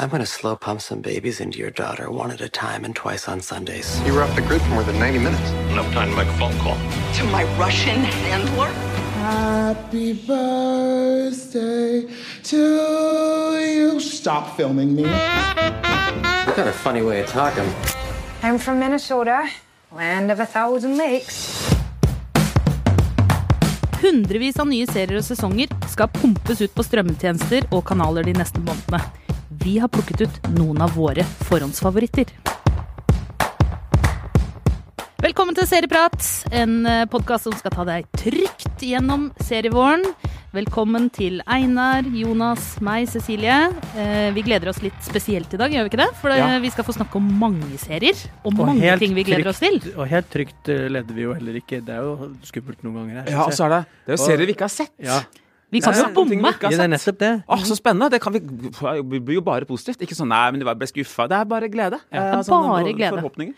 I'm going to slow pump some babies into your daughter one at a time and twice on Sundays. You were off the grid for more than 90 minutes. Enough time to make a phone call. To my Russian handler? Happy birthday to you. Stop filming me. You got a funny way of talking. I'm from Minnesota, land of a thousand lakes. Hundrevis av nye serier og sesonger skal pumpes ut på strømmetjenester og kanaler de neste månedene. Vi har plukket ut noen av våre forhåndsfavoritter. Velkommen til Serieprat, en podkast som skal ta deg trygt gjennom serievåren. Velkommen til Einar, Jonas, meg, Cecilie. Eh, vi gleder oss litt spesielt i dag, gjør vi ikke det? For Ja. vi skal få snakke om mange serier, og mange ting vi gleder oss til. Og helt trygt eh, leder vi jo heller ikke. Det er jo skummelt noen ganger. her, Ja, og så er det Det er jo serier vi ikke har sett. Ja. Vi kan jo bomme. Ja, det er nettopp det. Åh, så spennende! Det kan vi, det blir jo bare positivt. Ikke sånn 'nei, men jeg ble skuffa'. Det er bare glede. Ja, Eh, det er bare glede. Forhåpninger.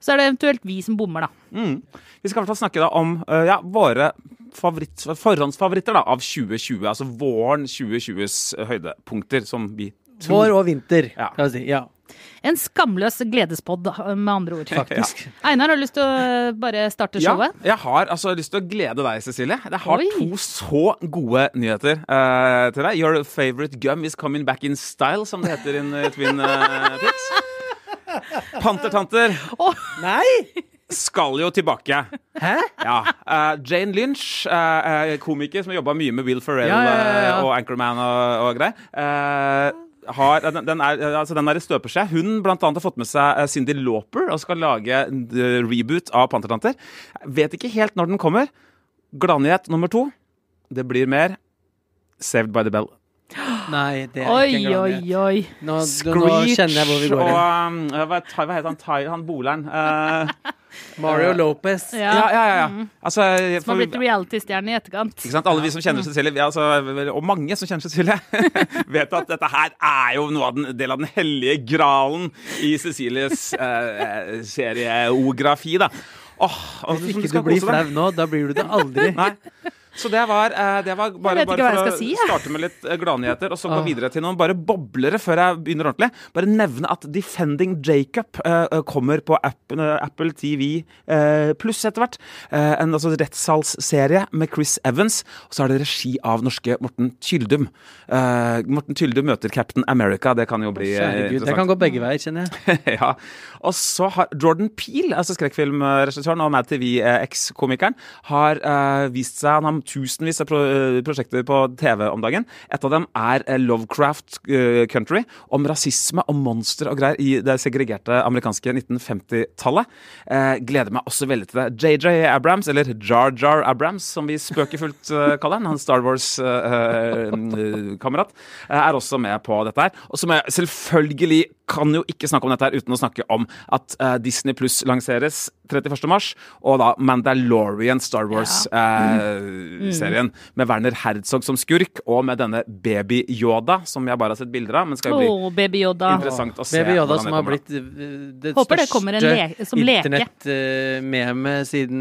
Så er det eventuelt vi som bommer, da. Mm. Vi skal i hvert fall snakke da om uh, ja, våre favoritt, forhåndsfavoritter da, av 2020. Altså våren 2020s høydepunkter, som vi Vår og vinter, Ja. kan vi si. Ja, En skamløs gledespodd, med andre ord. faktisk. Einar, har du lyst til å bare starte Ja, showet? jeg har altså lyst til å glede deg, Cecilie. Jeg har Oi. to så gode nyheter uh, til deg. Your favorite gum is coming back in style, som det heter in uh, Twin uh, Pics. Pantertanter Nei! skal jo tilbake. Hæ? Ja. Uh, Jane Lynch, uh, eh, komiker som har jobba mye med Will Ferrell Ja, ja, ja, ja. eh, og Anchorman og, og greier. eh, har, den, er, altså den er i støpeskje. Hun blant annet har fått med seg Cindy Lauper og skal lage eh, reboot av Pantertanter. Vet ikke helt når den kommer. Gladnyhet nummer to. Det blir mer Saved by the Bell. Nei, det er Oi, ikke en oi, oi. Nå, nå kjenner jeg hvor vi går og um, hva, hva heter han? Ty, han boleren? Uh, Mario Lopez. Ja. ja, ja, ja. ja. Altså, Som for- har blitt reality-stjerne i etterkant. Ikke sant? Alle vi som kjenner Cecilie, vi, altså, og mange som kjenner Cecilie, vet at dette her er jo noe av den del av den hellige gralen i Cecilies uh, serieografi, da. Åh, oh, Hvis ikke du blir flau nå, da blir du det aldri. Nei. Så det var, eh, det var bare, bare for å si, ja. starte med litt eh, gladnyheter, og så gå videre til noen bare boblere før jeg begynner ordentlig. Bare nevne at Defending Jacob uh, kommer på Apple, Apple TV uh, pluss etter hvert. En altså, rettssalsserie med Chris Evans, og så er det regi av norske Morten Tyldum. Morten Tyldum møter Captain America, det kan jo bli Herregud, det kan gå begge veier, kjenner jeg. ja. Og så har Jordan Peele, altså skrekkfilmregissøren og Mad TV-eks-komikeren, har vist seg Han har tusenvis av pro eh, prosjekter på TV om dagen. Et av dem er eh, Lovecraft eh, Country, om rasisme og monster og greier i det segregerte amerikanske 1950-tallet. Eh, gleder meg også veldig til det. JJ Abrams, eller Jar Jar Abrams, som vi spøkefullt kaller han, han Star Wars-kamerat, er også med på dette her. Og som jeg selvfølgelig kan jo ikke snakke om dette her uten å snakke om at uh, Disney Pluss lanseres 31. mars, og da Mandalorian Star Wars-serien med Werner Herzog som skurk, og med denne Baby Yoda, som jeg bare har sett bilder av, men skal jo bli oh, baby Yoda. interessant å se. Baby Yoda som har blitt eh, det Håper en le- som leke. internett-meme siden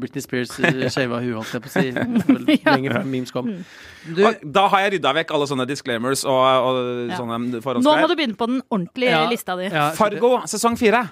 Britney Spears uh, shava huet, holdt jeg på å si. Vel, Lenge før memes kom. Du, Da har jeg rydda vekk alle sånne disclaimers og, og Ja. sånne Nå må du begynne på den ordentlige Ja. lista di. ja, Fargo sesong fire.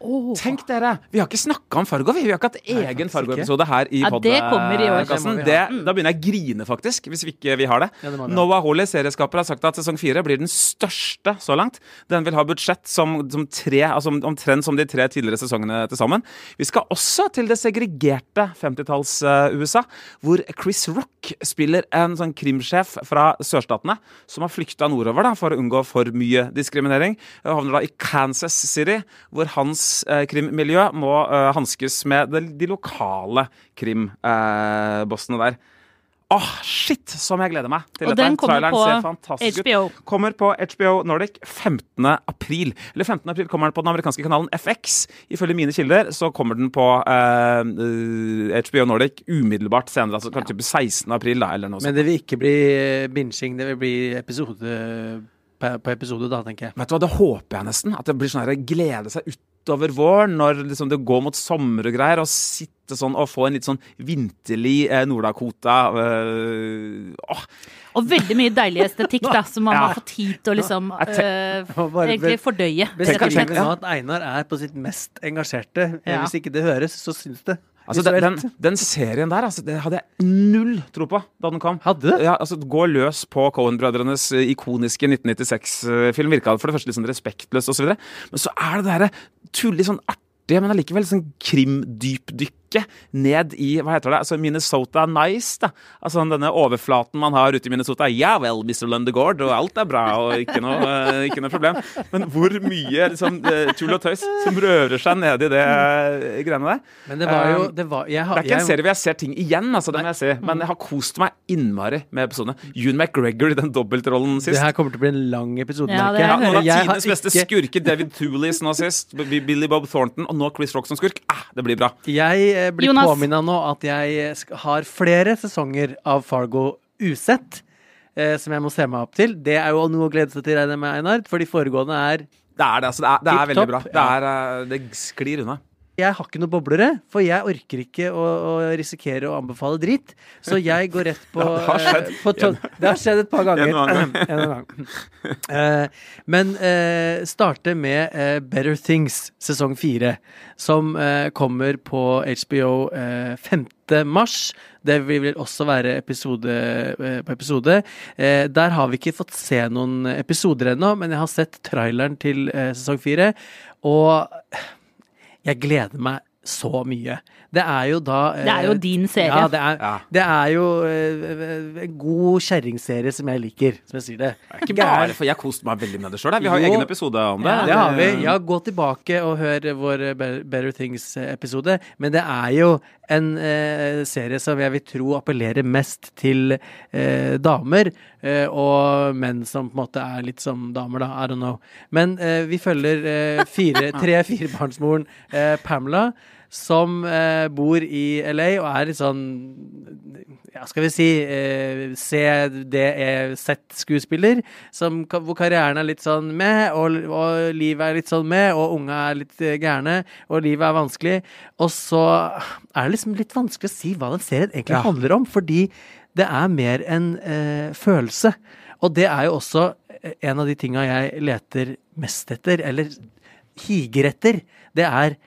Åh. Tenk dere, Vi har ikke snakka om Fargo. Vi har ikke hatt egen Fargo-episode her i Ja, det kommer i år. podkasten. Det må vi ha. Da begynner jeg å grine, faktisk, hvis vi ikke vi har det. Ja, det. Noah Hawley, serieskaper, har sagt at sesong fire blir den største så langt. Den vil ha budsjett som, som tre, altså omtrent som de tre tidligere sesongene til sammen. Vi skal også til det segregerte 50-talls-USA, hvor Chris Rock spiller en sånn krimsjef fra sørstatene som har flykta nordover da, for å unngå for mye diskriminering. Og havner da i Kansas City, hvor hans eh, krimmiljø må uh, hanskes med de, de lokale krimbossene der. Åh, shit, som jeg gleder meg til Og dette. den kommer Traileren på ser fantastisk ut. HBO. Kommer på HBO Nordic 15. april. Eller 15. april kommer den på den amerikanske kanalen FX. Ifølge mine kilder så kommer den på eh, eh, HBO Nordic umiddelbart senere. Altså kanskje ja. 16. april, da, eller noe sånt. men det vil ikke bli eh, binging, det vil bli episode på episode, da, tenker jeg. Vet du hva, Det håper jeg nesten. At det blir sånn glede seg utover våren, når liksom det går mot sommer og greier, og sitte sånn og få en litt sånn vinterlig eh, Nord-Dakota øh, Og veldig mye deilig estetikk, da, som man Ja. har fått tid til å liksom øh, eh, egentlig fordøye. Tenk, tenk, tenk, slett. at Einar er på sitt mest engasjerte. Eh, Ja. Hvis ikke det høres, så syns det. Altså, den, den, den serien der, altså, det hadde jeg null tro på da den kom. Hadde du? Ja, altså, Gå løs på Cohen-brødrenes eh, ikoniske 1996-film. Virka for det første litt sånn respektløst osv. Men så er det det derre tullig sånn artige, men allikevel sånn krimdypdykket ned i hva heter det, altså Minnesota Nice. da Altså denne overflaten man har ute i Minnesota. Ja vel, Mr. Lundegård, og alt er bra, og ikke noe, eh, ikke noe problem. Men hvor mye liksom, eh, tull og tøys som rører seg ned i det eh, greiene der. Men det var jo det var, jeg, har- Det er ikke en serie hvor jeg ser ting igjen, altså, det må jeg si. Men jeg har kost meg innmari med episodene. June McGregor i den dobbeltrollen sist. Det her kommer til å bli en lang episode, Ja, det ja, noen av tidenes beste ikke- skurker. David Thewlis nå sist. Billy Bob Thornton. Og nå Chris Rock som skurk. Ah, det blir bra. Jeg eh, blir Jonas. påminna nå at jeg har flere sesonger av Fargo usett. Eh, som jeg må se meg opp til. Det er jo noe å glede seg til, regner jeg med, Einar. For de foregående er Det er det. altså. Det er, det er veldig bra. Det, er, eh, det sklir unna. Jeg har ikke noen boblere, for jeg orker ikke å, å risikere å anbefale dritt. Så jeg går rett på, Ja, det har skjedd. eh, på Det har skjedd et par ganger. En og annen En gang. Eh, men uh, starte med uh, Better Things sesong fire, som uh, kommer på HBO uh, 5. mars. Det vil også være episode på episode. Der har vi ikke fått se noen episoder ennå, men jeg har sett traileren til sesong fire. Og jeg gleder meg så mye. Det er jo da eh, Det er jo din serie. Ja, det er, Ja. det er jo eh, en god kjerringserie som jeg liker, som jeg sier det. Ikke bare, for jeg koste meg veldig med det sjøl. Vi har jo egen episode om det. Det har vi. Ja, gå tilbake og hør vår eh, Better Things-episode. Men det er jo en eh, serie som jeg vil tro appellerer mest til eh, damer. Eh, og menn som på en måte er litt som damer, da. I don't know. Men eh, vi følger eh, fire, tre-firebarnsmoren Pamela. Som eh, bor i LA og er litt sånn Ja, skal vi si eh, CDE-Z-skuespiller. Hvor karrieren er litt sånn med, og, og livet er litt sånn med, og unga er litt eh, gærne, og livet er vanskelig. Og så er det liksom litt vanskelig å si hva den serien egentlig Ja. handler om, fordi det er mer en eh, følelse. Og det er jo også eh, en av de tinga jeg leter mest etter, eller higer etter. Det er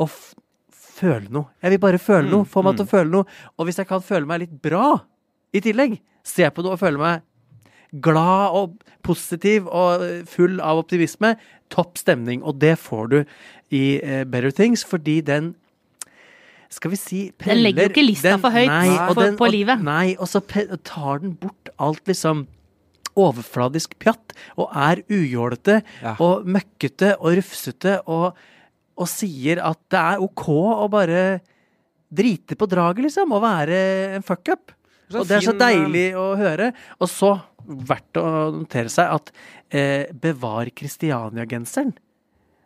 å føle noe. Jeg vil bare føle noe. Få meg til å føle noe. Og hvis jeg kan føle meg litt bra i tillegg, se på noe og føle meg glad og positiv og eh, full av optimisme, topp stemning. Og det får du i eh, Better Things, fordi den skal vi si Den legger jo ikke lista for høyt for- på og, livet. Nei, og så tar den bort alt liksom overfladisk pjatt, og er ujålete Ja. og møkkete og rufsete, og, og sier at det er OK å bare drite på draget, liksom, og være en fuck-up. Og det er så eh, deilig å høre. Og så, verdt å notere seg at eh, Bevar Kristiania-genseren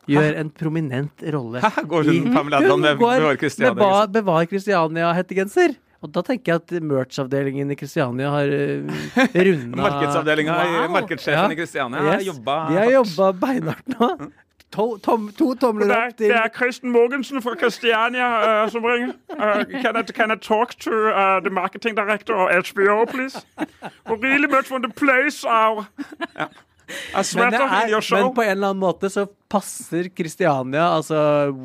gjør en prominent rolle. Hæ? Går hun Pamela Adland med går Bevar Christiania, med ba- Bevar Kristiania-hettegenser. Og da tenker jeg at merch-avdelingen i Kristiania har uh, runda Markedsavdelinga i Wow. markedssjefen Ja. i Kristiania har Yes. jobba De har jobba beinhardt nå. To, tom, to tomler opp til Kristen Mogensen fra Kristiania uh, som ringer. Uh, can, I, can I talk to uh, the marketing director of HBO, please? Really much want to place our a men, er, men på en eller annen måte så passer Kristiania, altså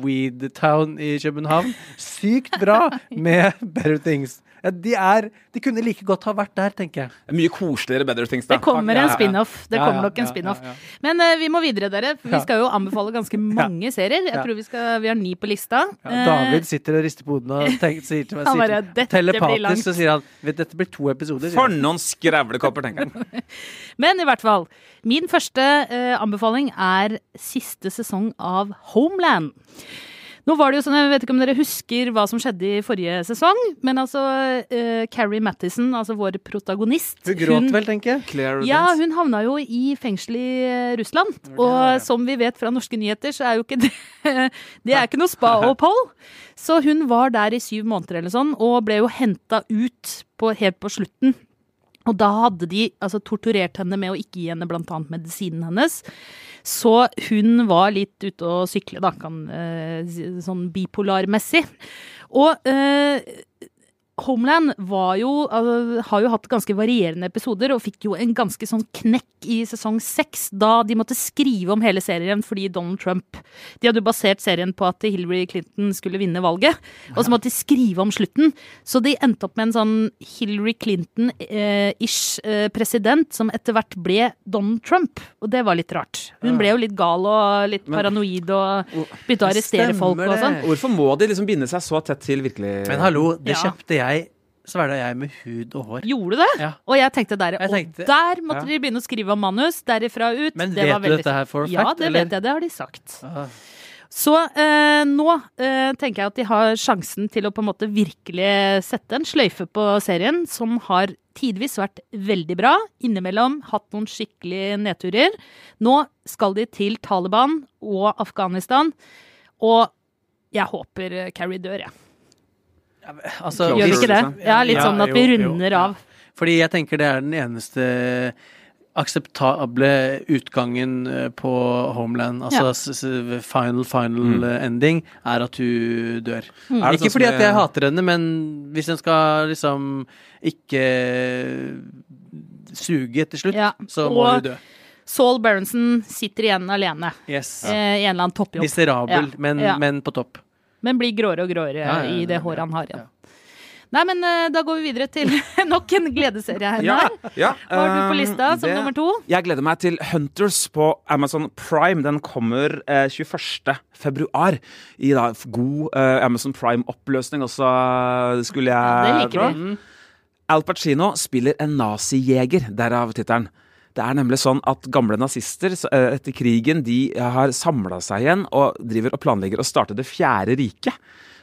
Weedtown i København, sykt bra med Better Things. Ja, de, er, de kunne like godt ha vært der, tenker jeg. Mye koseligere Better Things, da. Det kommer en spin-off. Det Ja, kommer nok en spin-off. ja, ja. Men uh, vi må videre, dere. For vi skal jo anbefale ganske mange serier. Jeg tror vi, skal, vi har ni på lista. Ja, Eh, David sitter og rister på hodet og tenker, sier til meg Han sier bare, til- «Dette blir langt». Telepatisk så sier han Vet, dette blir to episoder. For noen skrevlekopper, tenker han. Men i hvert fall. Min første uh, anbefaling er siste sesong av Homeland. Nå var det jo sånn, Jeg vet ikke om dere husker hva som skjedde i forrige sesong, men altså uh, Carrie Mattison, altså vår protagonist Hun gråt vel, tenker jeg. Claire Ja, hun havna jo i fengsel i eh, Russland. Og som vi vet fra norske nyheter, så er jo ikke det Det er ikke noe spa-opphold. Så hun var der i syv måneder eller sånn, og ble jo henta ut på, helt på slutten. Og da hadde de altså, torturert henne med å ikke gi henne annet medisinen hennes. Så hun var litt ute å sykle, da, kan, eh, sånn bipolarmessig. Og eh, Homeland var jo, altså, har jo hatt ganske varierende episoder, og fikk jo en ganske sånn knekk i sesong seks, da de måtte skrive om hele serien fordi Donald Trump De hadde jo basert serien på at Hillary Clinton skulle vinne valget, og så måtte de skrive om slutten. Så de endte opp med en sånn Hillary Clinton-ish eh, president som etter hvert ble Donald Trump, og det var litt rart. Hun ble jo litt gal og litt paranoid og begynte å arrestere folk og sånn. Hvorfor må de liksom binde seg så tett til virkelig Men hallo, det Ja. kjøpte jeg svelga jeg med hud og hår. Gjorde du det? Ja. Og jeg tenkte der, Jeg tenkte- og der måtte ja. de begynne å skrive om manus. Derifra ut. Men det vet var du dette her for Ja, fact, det eller? vet jeg. Det har de sagt. Ah. Så eh, nå eh, tenker jeg at de har sjansen til å på en måte virkelig sette en sløyfe på serien, som har tidvis vært veldig bra. Innimellom hatt noen skikkelige nedturer. Nå skal de til Taliban og Afghanistan, og jeg håper Carrie dør, jeg. Altså, Gjør vi ikke det? Ja, litt Ja, sånn at vi runder av. Fordi jeg tenker det er den eneste akseptable utgangen eh, på Homeland. Altså final, final mm. ending er at hun dør. Mm. Ikke sånn fordi at jeg hater henne, men hvis en skal liksom ikke suge til slutt, Ja. så må Og- hun dø. Saul Berenson sitter igjen alene Yes. eh, i en eller annen toppjobb. Miserabel, Ja, men, ja. men på topp. Men blir gråere og gråere Ja, ja, i det håret han har igjen. ja. Nei, men eh, da går vi videre til nok en gledeserie her. Ja, ja, Hva har du på um, lista som det- nummer to? Jeg gleder meg til Hunters på Amazon Prime. Den kommer eh, 21. februar. I da god eh, Amazon Prime-oppløsning også, skulle jeg Ja, det liker tro. vi. Al Pacino spiller en nazijeger, derav tittelen. Det er nemlig sånn at gamle nazister eh, etter krigen de har samla seg igjen og driver og planlegger å starte Det fjerde riket.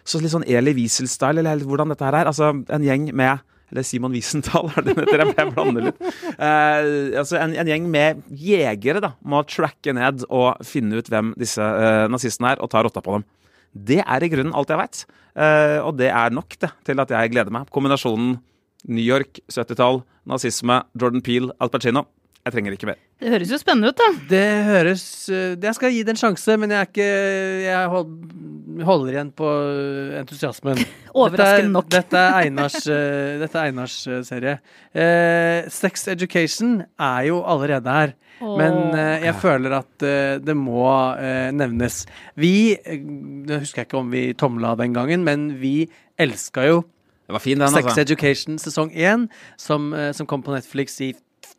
Så litt sånn Eli Wiesel-style, eller hvordan dette her er. Altså en gjeng med eller Simon Wiesenthal, er det den heter? Jeg- blander litt. Eh, altså en, en gjeng med jegere da, må tracke ned og finne ut hvem disse eh, nazistene er, og ta rotta på dem. Det er i grunnen alt jeg veit, og det er nok det til at jeg gleder meg. Kombinasjonen New York, 70-tall, nazisme, Jordan Peel, Al Pacino. Jeg trenger ikke mer. Det høres jo spennende ut, da. Det høres eh, Jeg skal gi det en sjanse, men jeg er ikke Jeg hold- holder igjen på entusiasmen. Overraskende nok. Dette er Einars, eh, dette er Einars eh, serie. Eh, Sex Education er jo allerede her. Men eh, jeg føler at eh, det må eh, nevnes. Vi Det husker jeg ikke om vi tomla den gangen, men vi elska jo Det var fin, den, Sex altså. Education sesong én, som, som kom på Netflix i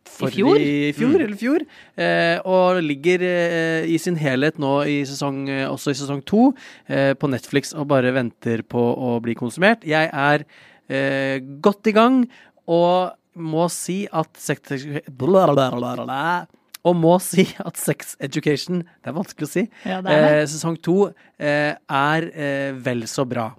forrige- fjor? I fjor, eller fjor. Eh, og ligger eh, i sin helhet nå i sesong, eh, også i sesong to eh, på Netflix og bare venter på å bli konsumert. Jeg er eh, godt i gang og må si at sex, og må si at Sex Education Det er vanskelig å si. Ja, er. Eh, sesong to eh, er vel så bra.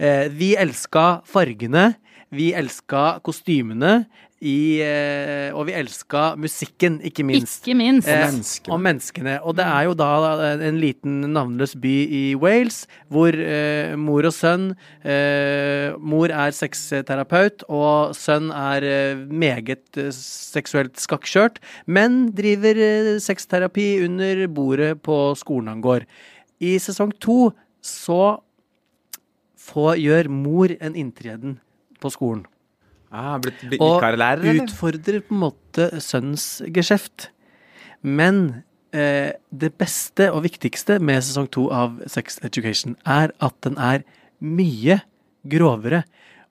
Eh, vi elska fargene. Vi elska kostymene. I, eh, og vi elska musikken, ikke minst. Ikke minst. Eh, menneskene. og menneskene. Og det er jo da eh, en liten navnløs by i Wales, hvor eh, mor og sønn eh, Mor er sexterapeut, og sønn er eh, meget eh, seksuelt skakkskjørt, men driver eh, sexterapi under bordet på skolen han går. I sesong to så får, gjør mor en inntreden på skolen. Ah, blitt bi- Og vikarlærer, eller? utfordrer på en måte sønnens geskjeft. Men eh, det beste og viktigste med sesong to av Sex Education er at den er mye grovere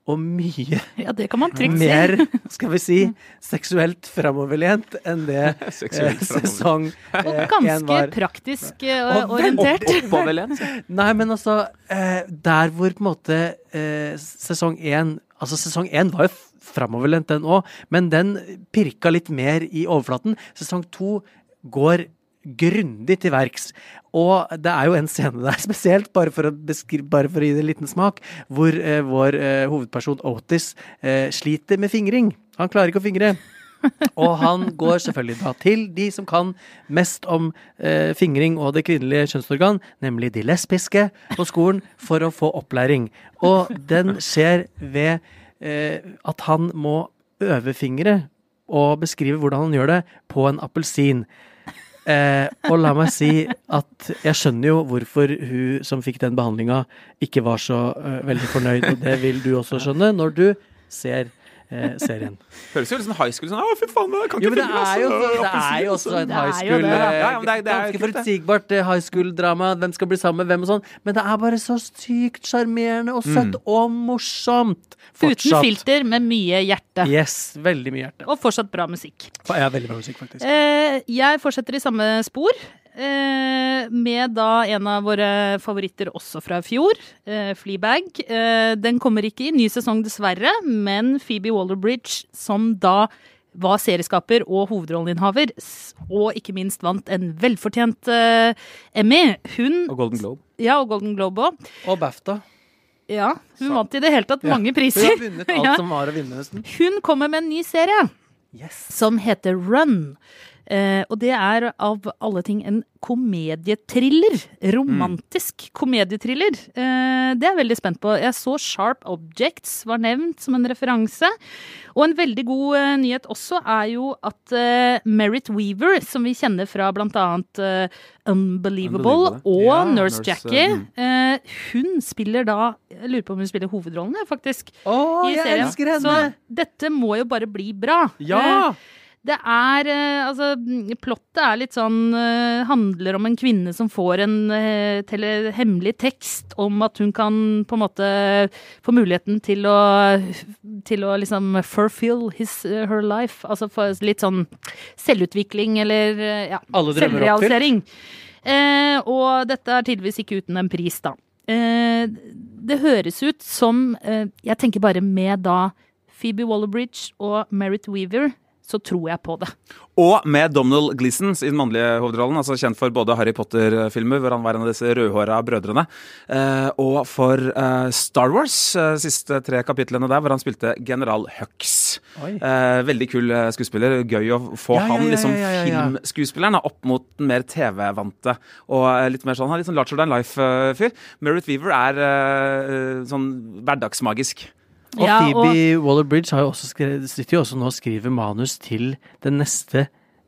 og mye Ja, det kan man trygt mer, skal vi si, seksuelt framoverlent enn det eh, sesong én var. Og eh, ganske var. praktisk eh, Og orientert. Oppoverlent. Nei, men altså eh, Der hvor på en måte eh, sesong én Altså, sesong én var jo framoverlent, den òg, men den pirka litt mer i overflaten. Sesong to går grundig til verks. Og det er jo en scene der spesielt, bare for å, bare for å gi det en liten smak, hvor eh, vår eh, hovedperson Otis eh, sliter med fingring. Han klarer ikke å fingre. Og han går selvfølgelig da til de som kan mest om eh, fingring og det kvinnelige kjønnsorgan, nemlig de lesbiske på skolen, for å få opplæring. Og den skjer ved at han må øvefingre og beskrive hvordan han gjør det på en appelsin. Eh, og la meg si at jeg skjønner jo hvorfor hun som fikk den behandlinga, ikke var så eh, veldig fornøyd, og det vil du også skjønne når du ser eh, serien. Høres jo ut som high school sånn Å, fy faen, jeg kan Jo, ikke men det filme! er jo, altså, det er jo også en er high school det, eh, Ja, ja, det er- det er Ganske forutsigbart eh, high school-drama. Hvem skal bli sammen med hvem og sånn. Men det er bare så sykt sjarmerende og søtt og morsomt. Uten filter, med mye hjerte. Yes, veldig mye hjerte. Og fortsatt bra musikk. Ja, veldig bra musikk, faktisk. Eh, jeg fortsetter i samme spor. Eh, med da en av våre favoritter også fra i fjor, eh, Fleabag. Eh, den kommer ikke i ny sesong, dessverre, men Phoebe Waller-Bridge, som da var serieskaper og hovedrolleinnehaver, og ikke minst vant en velfortjent eh, Emmy. Hun Og Golden Globe. Ja, og Golden Globe òg. Og BAFTA. Ja, hun vant i det hele tatt mange ja. priser. har vunnet alt Ja. som var å vinne, nesten. Hun kommer med en ny serie Yes. som heter Run. Eh, og det er av alle ting en komedietriller. Romantisk komedietriller. Eh, det er jeg veldig spent på. Jeg så Sharp Objects var nevnt som en referanse. Og en veldig god eh, nyhet også er jo at eh, Merit Weaver, som vi kjenner fra annet eh, Unbelievable, Unbelievable. og Ja, Nurse Jackie, mm. eh, hun spiller da Jeg lurer på om hun spiller hovedrollen, faktisk. Å, i jeg serien. elsker henne! Så dette må jo bare bli bra. Ja! Eh, Det er eh, Altså, plottet er litt sånn eh, Handler om en kvinne som får en eh, tele, hemmelig tekst om at hun kan på en måte få muligheten til å Til å liksom fulfill his, her life. Altså få litt sånn selvutvikling eller ja, selvrealisering. Eh, og dette er tydeligvis ikke uten en pris, da. Eh, det høres ut som eh, Jeg tenker bare med da Phoebe Waller-Bridge og Merit Weaver, så tror jeg på det. Og med Donald Gleeson i den mannlige hovedrollen, altså kjent for både Harry Potter-filmer, hvor han var en av disse rødhåra brødrene, eh, og for eh, Star Wars, eh, siste tre kapitlene der, hvor han spilte general Hux. Oi. Eh, veldig kul skuespiller. Gøy å få Ja, han, ja, liksom ja, ja, ja. filmskuespilleren, opp mot den mer TV-vante. Og litt mer sånn, han er litt sånn Larger Than Life-fyr. Merritt Weaver er eh, sånn hverdagsmagisk. Og Ja, Phoebe Waller-Bridge har jo også skrevet, sitter jo også nå og skriver manus til den neste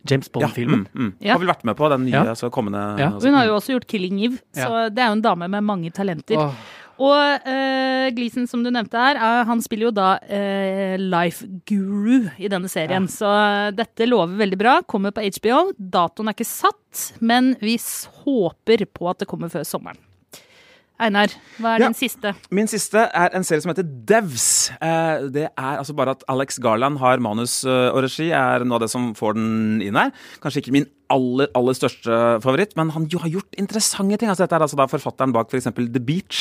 James Bond-filmen. mm, mm. Ja. Har vel vært med på den nye Ja. altså, kommende Ja. altså, Hun har jo også gjort 'Killing Eve', så det er jo en dame med mange talenter. Åh. Og uh, Gleason, som du nevnte her, uh, han spiller jo da uh, life guru i denne serien. Så eh, dette lover veldig bra. Kommer på HBO. Datoen er ikke satt, men vi håper på at det kommer før sommeren. Einar, hva er Ja. din siste? Min siste er en serie som heter Devs. Eh, det er altså bare at Alex Garland har manus eh, og regi, er noe av det som får den inn her. Kanskje ikke min aller, aller største favoritt, men han jo har gjort interessante ting. Altså, dette er altså da forfatteren bak f.eks. The Beach,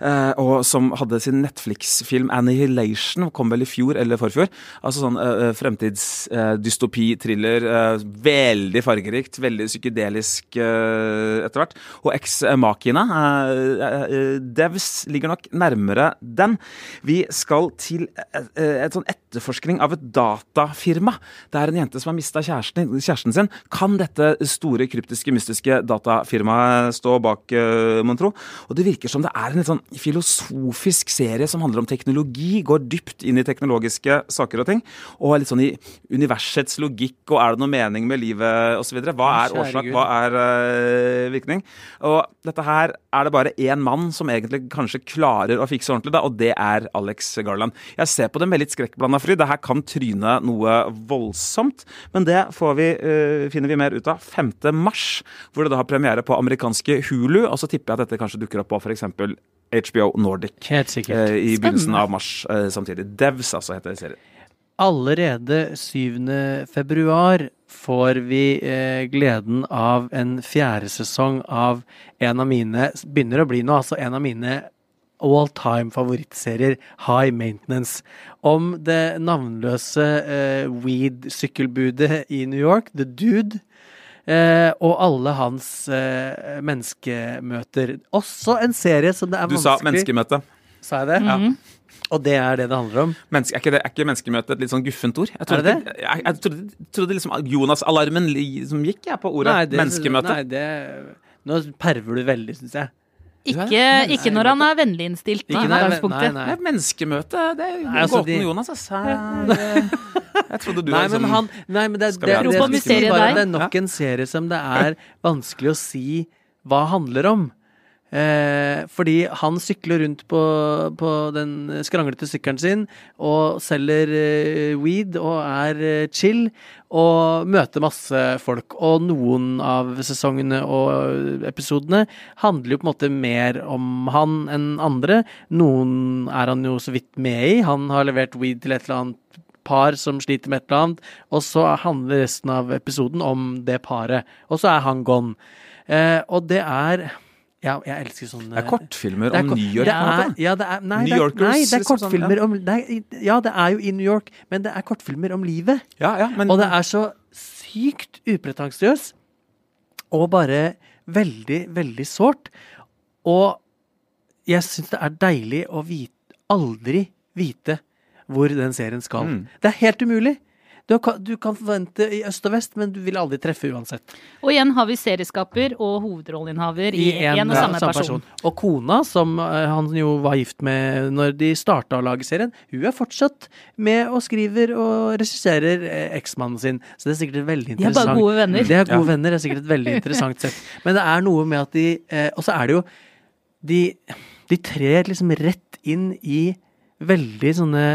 eh, og som hadde sin Netflix-film Annihilation, kom vel i fjor eller forfjor. Altså sånn eh, fremtidsdystopi-thriller. eh, veldig fargerikt, veldig psykedelisk eh, etter hvert. Og Ex Machina. eh, eh, Devs ligger nok nærmere den. Vi skal til et, sånn etterforskning av et datafirma. Det er en jente som har mista kjæresten, kjæresten sin. Kan dette store, kryptiske, mystiske datafirmaet stå bak, uh, mon tro? Og det virker som det er en litt sånn filosofisk serie som handler om teknologi, går dypt inn i teknologiske saker og ting. Og litt sånn i universets logikk, og er det noe mening med livet osv. Hva er årsak, hva er eh, virkning? Og dette her er det bare én mann som egentlig kanskje klarer å fikse ordentlig, da, og det er Alex Garland. Jeg ser på det med litt skrekkblanda fryd. Det her kan tryne noe voldsomt, men det får vi, eh, finner vi mer ut av 5. mars, hvor det da har premiere på amerikanske Hulu, og så tipper jeg at dette kanskje dukker opp på f.eks. HBO Nordic Helt sikkert. eh, i begynnelsen av mars eh, samtidig. Devs, altså, heter serien. Allerede 7. februar får vi eh, gleden av en fjerde sesong av en av mine Begynner å bli nå, altså en av mine all time favorittserier, High Maintenance. Om det navnløse eh, weed-sykkelbudet i New York, The Dude. Eh, og alle hans eh, menneskemøter. Også en serie som det er Du sa menneskemøte. Sa jeg det? Mhm. Og det er det det handler om? Menneske, er, ikke det, er ikke menneskemøte et litt sånn guffent ord? Jeg trodde, Er det Jeg, jeg trodde, trodde liksom Jonas-alarmen liksom gikk jeg på ordet Nei, det- menneskemøte. Nei, det Nå perver du veldig, syns jeg. Ikke, ikke når han er vennlig innstilt. nei, nei, Det er menneskemøte. Det er jo Nei, altså, gåten de- Jonas, ass. Jeg, trodde du Nei, var men liksom han Nei, men det, det, det, det, det, bare, det er nok en serie som det er vanskelig å si hva handler om. Eh, fordi han sykler rundt på, på den skranglete sykkelen sin og selger eh, weed og er eh, chill og møter masse folk. Og noen av sesongene og episodene handler jo på en måte mer om han enn andre. Noen er han jo så vidt med i. Han har levert weed til et eller annet par som sliter med et eller annet, og så handler resten av episoden om det paret. Og så er han gone. Eh, og det er Ja, jeg elsker sånne Det er kortfilmer det er om New York. Det er, ja, det er, nei, New er, Yorkers, nei, det er sånn, kortfilmer om det er, Ja, det er jo i New York, men det er kortfilmer om livet. Ja, ja, men Og det er så sykt upretensiøst og bare veldig, veldig sårt. Og jeg syns det er deilig å vite, aldri vite hvor den serien skal. Mm. Det er helt umulig. Du kan, du kan forvente i øst og vest, men du vil aldri treffe uansett. Og igjen har vi serieskaper og hovedrolleinnehaver i én og ja, samme person. Og kona, som eh, han jo var gift med når de starta å lage serien, hun er fortsatt med og skriver og regisserer eh, eksmannen sin. Så det er sikkert et veldig interessant De er bare gode venner. Det er gode venner, det er sikkert et veldig interessant sett. Men det er noe med at de eh, Og så er det jo De, de trer liksom rett inn i veldig sånne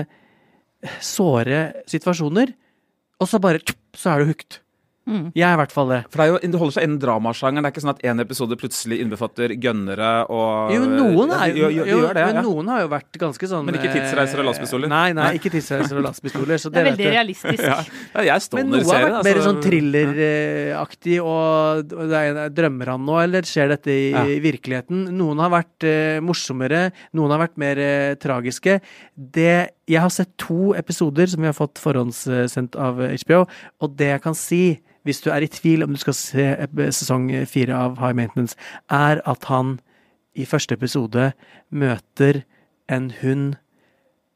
såre situasjoner, og så bare så er du hooked. Mm. Jeg er i hvert fall det. For det, er jo, det holder seg innen dramasjangeren. Det er ikke sånn at en episode plutselig innbefatter gønnere og Jo, noen er jo, jo, jo det, men ja. noen har jo vært ganske sånn Men ikke tidsreiser og lastpistoler? Nei, nei, ikke tidsreiser og lastpistoler. det, Det er vet veldig du. realistisk. Ja, ja, jeg er Men noe har vært det. mer altså. sånn thrilleraktig, og det er, drømmer han nå, eller skjer dette i, Ja. i virkeligheten? Noen har vært uh, morsommere, noen har vært mer uh, tragiske. Det, jeg har sett to episoder som vi har fått forhåndssendt av HBO, og det jeg kan si, hvis du er i tvil om du skal se sesong fire av High Maintenance, er at han i første episode møter en hund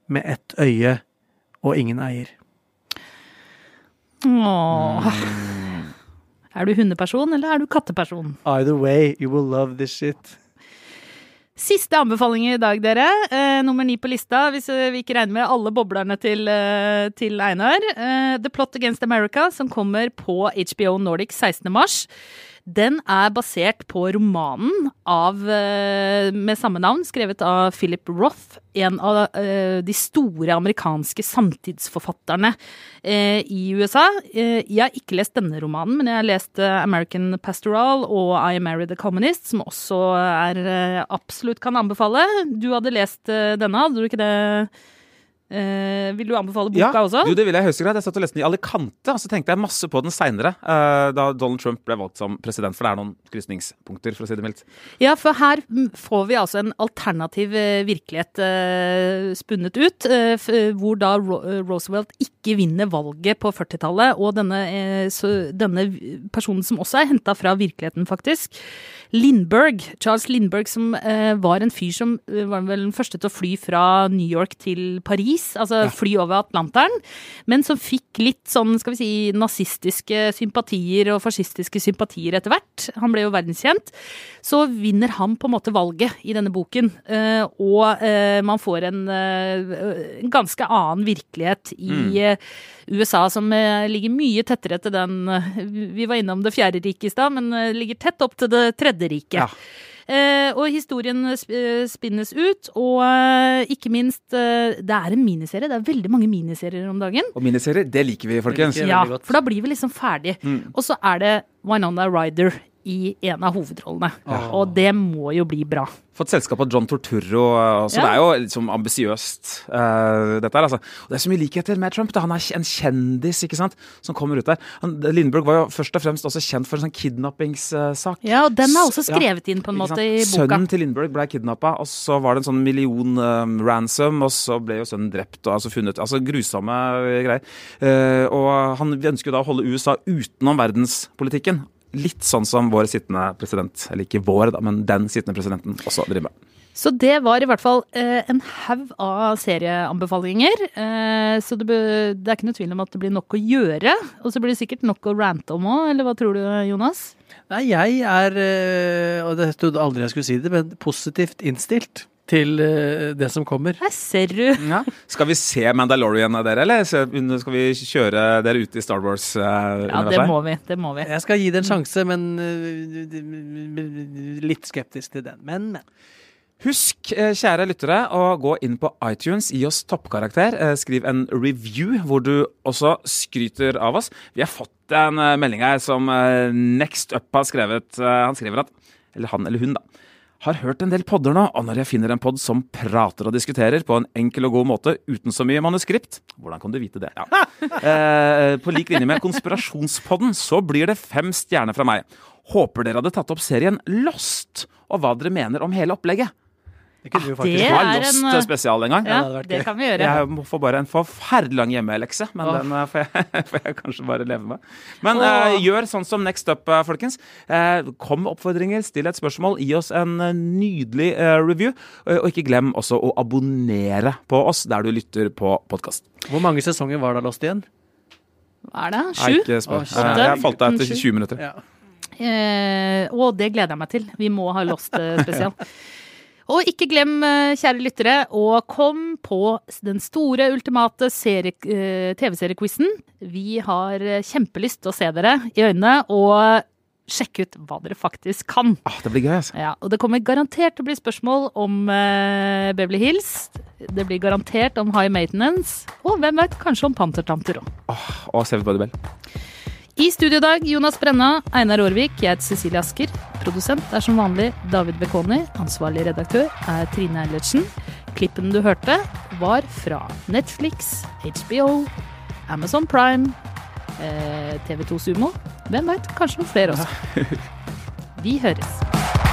med ett øye og ingen eier. Åh. Mm. Er du hundeperson, eller er du katteperson? Either way, you will love this shit. Siste anbefaling i dag, dere. Eh, nummer ni på lista, hvis eh, vi ikke regner med alle boblerne til, eh, til Einar. Eh, The Plot Against America, som kommer på HBO Nordic 16. mars. Den er basert på romanen av, eh, med samme navn, skrevet av Philip Roth. En av eh, de store amerikanske samtidsforfatterne eh, i USA. Jeg har ikke lest denne romanen, men jeg har lest American Pastoral og I Married a Communist, som også er absolutt kan anbefale. Du hadde lest denne, hadde du ikke det? Eh, vil du anbefale boka ja, også? Jo, det vil jeg i høyeste grad. Jeg satt og leste den i Alicante, og så tenkte jeg masse på den seinere, da Donald Trump ble valgt som president, for det er noen krysningspunkter, for å si det mildt. Ja, for her får vi altså en alternativ eh, virkelighet eh, spunnet ut, eh, hvor da eh, Roosevelt ikke vinner valget på 40-tallet, og denne, eh, denne personen som også er henta fra virkeligheten, faktisk, Lindberg, Charles Lindberg, som eh, var en fyr som eh, var vel den første til å fly fra New York til Paris, altså fly over Atlanteren, men som fikk litt sånn, skal vi si, nazistiske sympatier og fascistiske sympatier etter hvert. Han ble jo verdenskjent. Så vinner han på en måte valget i denne boken, eh, og man får en, en ganske annen virkelighet i eh, USA, som eh, ligger mye tettere til den eh, Vi var innom det fjerde riket i stad, men eh, ligger tett opp til det tredje riket. Ja. Eh, og historien eh, spinnes ut, og eh, ikke minst eh, Det er en miniserie. Det er veldig mange miniserier om dagen. Og miniserier, det liker vi, folkens. liker Ja, for da blir vi liksom ferdig. Og så er det Winona Ryder i en av hovedrollene. Og det må jo bli bra. Fått selskap av John Torturro, så Ja. det er jo liksom ambisiøst, uh, dette her, altså. Og det er så mye likheter med Trump. Da. Han er en kjendis, ikke sant, som kommer ut der. Han, Lindbergh var jo først og fremst også kjent for en sånn kidnappingssak. Ja, og den er også skrevet ja, inn på en måte i boka. Sønnen til Lindbergh ble kidnappa, og så var det en sånn million um, ransom, og så ble jo sønnen drept og altså funnet Altså grusomme greier. Uh, og han ønsker jo da å holde USA utenom verdenspolitikken. Litt sånn som vår sittende president, eller ikke vår, da, men den sittende presidenten også driver med. Så det var i hvert fall eh, en haug av serieanbefalinger. Eh, så det, be- det er ikke noe tvil om at det blir nok å gjøre. Og så blir det sikkert nok å rante om òg, eller hva tror du, Jonas? Nei, jeg er, eh, og det trodde aldri jeg skulle si det, men positivt innstilt til eh, det som kommer. Her ser du. Ja. Skal vi se Mandalorian av dere, eller skal vi kjøre dere ut i Star Wars? Uh, Ja, det må vi. Det må vi. Jeg skal gi det en sjanse, men eh, litt skeptisk til den. Men, men. Husk, eh, kjære lyttere, å gå inn på iTunes, gi oss toppkarakter. eh, Skriv en review hvor du også skryter av oss. Vi har fått en eh, melding her som eh, Next Up har skrevet. Eh, Han skriver at Eller han eller hun, da. Har hørt en del podder nå, og når jeg finner en pod som prater og diskuterer på en enkel og god måte uten så mye manuskript Hvordan kan du vite det? Ja. Eh, på lik linje med Konspirasjonspodden, så blir det fem stjerner fra meg. Håper dere hadde tatt opp serien Lost, og hva dere mener om hele opplegget. Det kunne vi jo faktisk Det er Lost en, eh, spesial en gang. Ja, det det kan vi gjøre. Jeg får bare en forferdelig lang hjemmelekse, men oh. den eh, får jeg, får jeg kanskje bare leve med. Men oh. eh, gjør sånn som Next Up, eh, folkens. Eh, kom med oppfordringer, still et spørsmål, gi oss en eh, nydelig eh, review. og ikke glem også å abonnere på oss der du lytter på podkast. Hvor mange sesonger var det Lost igjen? Hva er det? Sju? Ikke oh, jeg falt av etter 20 minutter. Ja. Eh, og det gleder jeg meg til. Vi må ha Lost spesial. Og ikke glem, eh, kjære lyttere, å komme på den store, ultimate eh, TV-seriequizen. Vi har eh, kjempelyst til å se dere i øynene og sjekke ut hva dere faktisk kan. Ah, det blir gøy, altså. Ja, og det kommer garantert til å bli spørsmål om eh, Beverly Hills. Det blir garantert om High Maintenance. Og hvem vet, kanskje om Pantertanter òg. Og Sevet Bodybell. I studio i dag Jonas Brenna, Einar Aarvik, jeg heter Cecilie Asker. Produsent er som vanlig David Bekoni. Ansvarlig redaktør er Trine Eilertsen. Klippen du hørte, var fra Netflix, HBO, Amazon Prime, eh, TV2 Sumo. Hvem veit, kanskje noen flere også. Vi høres.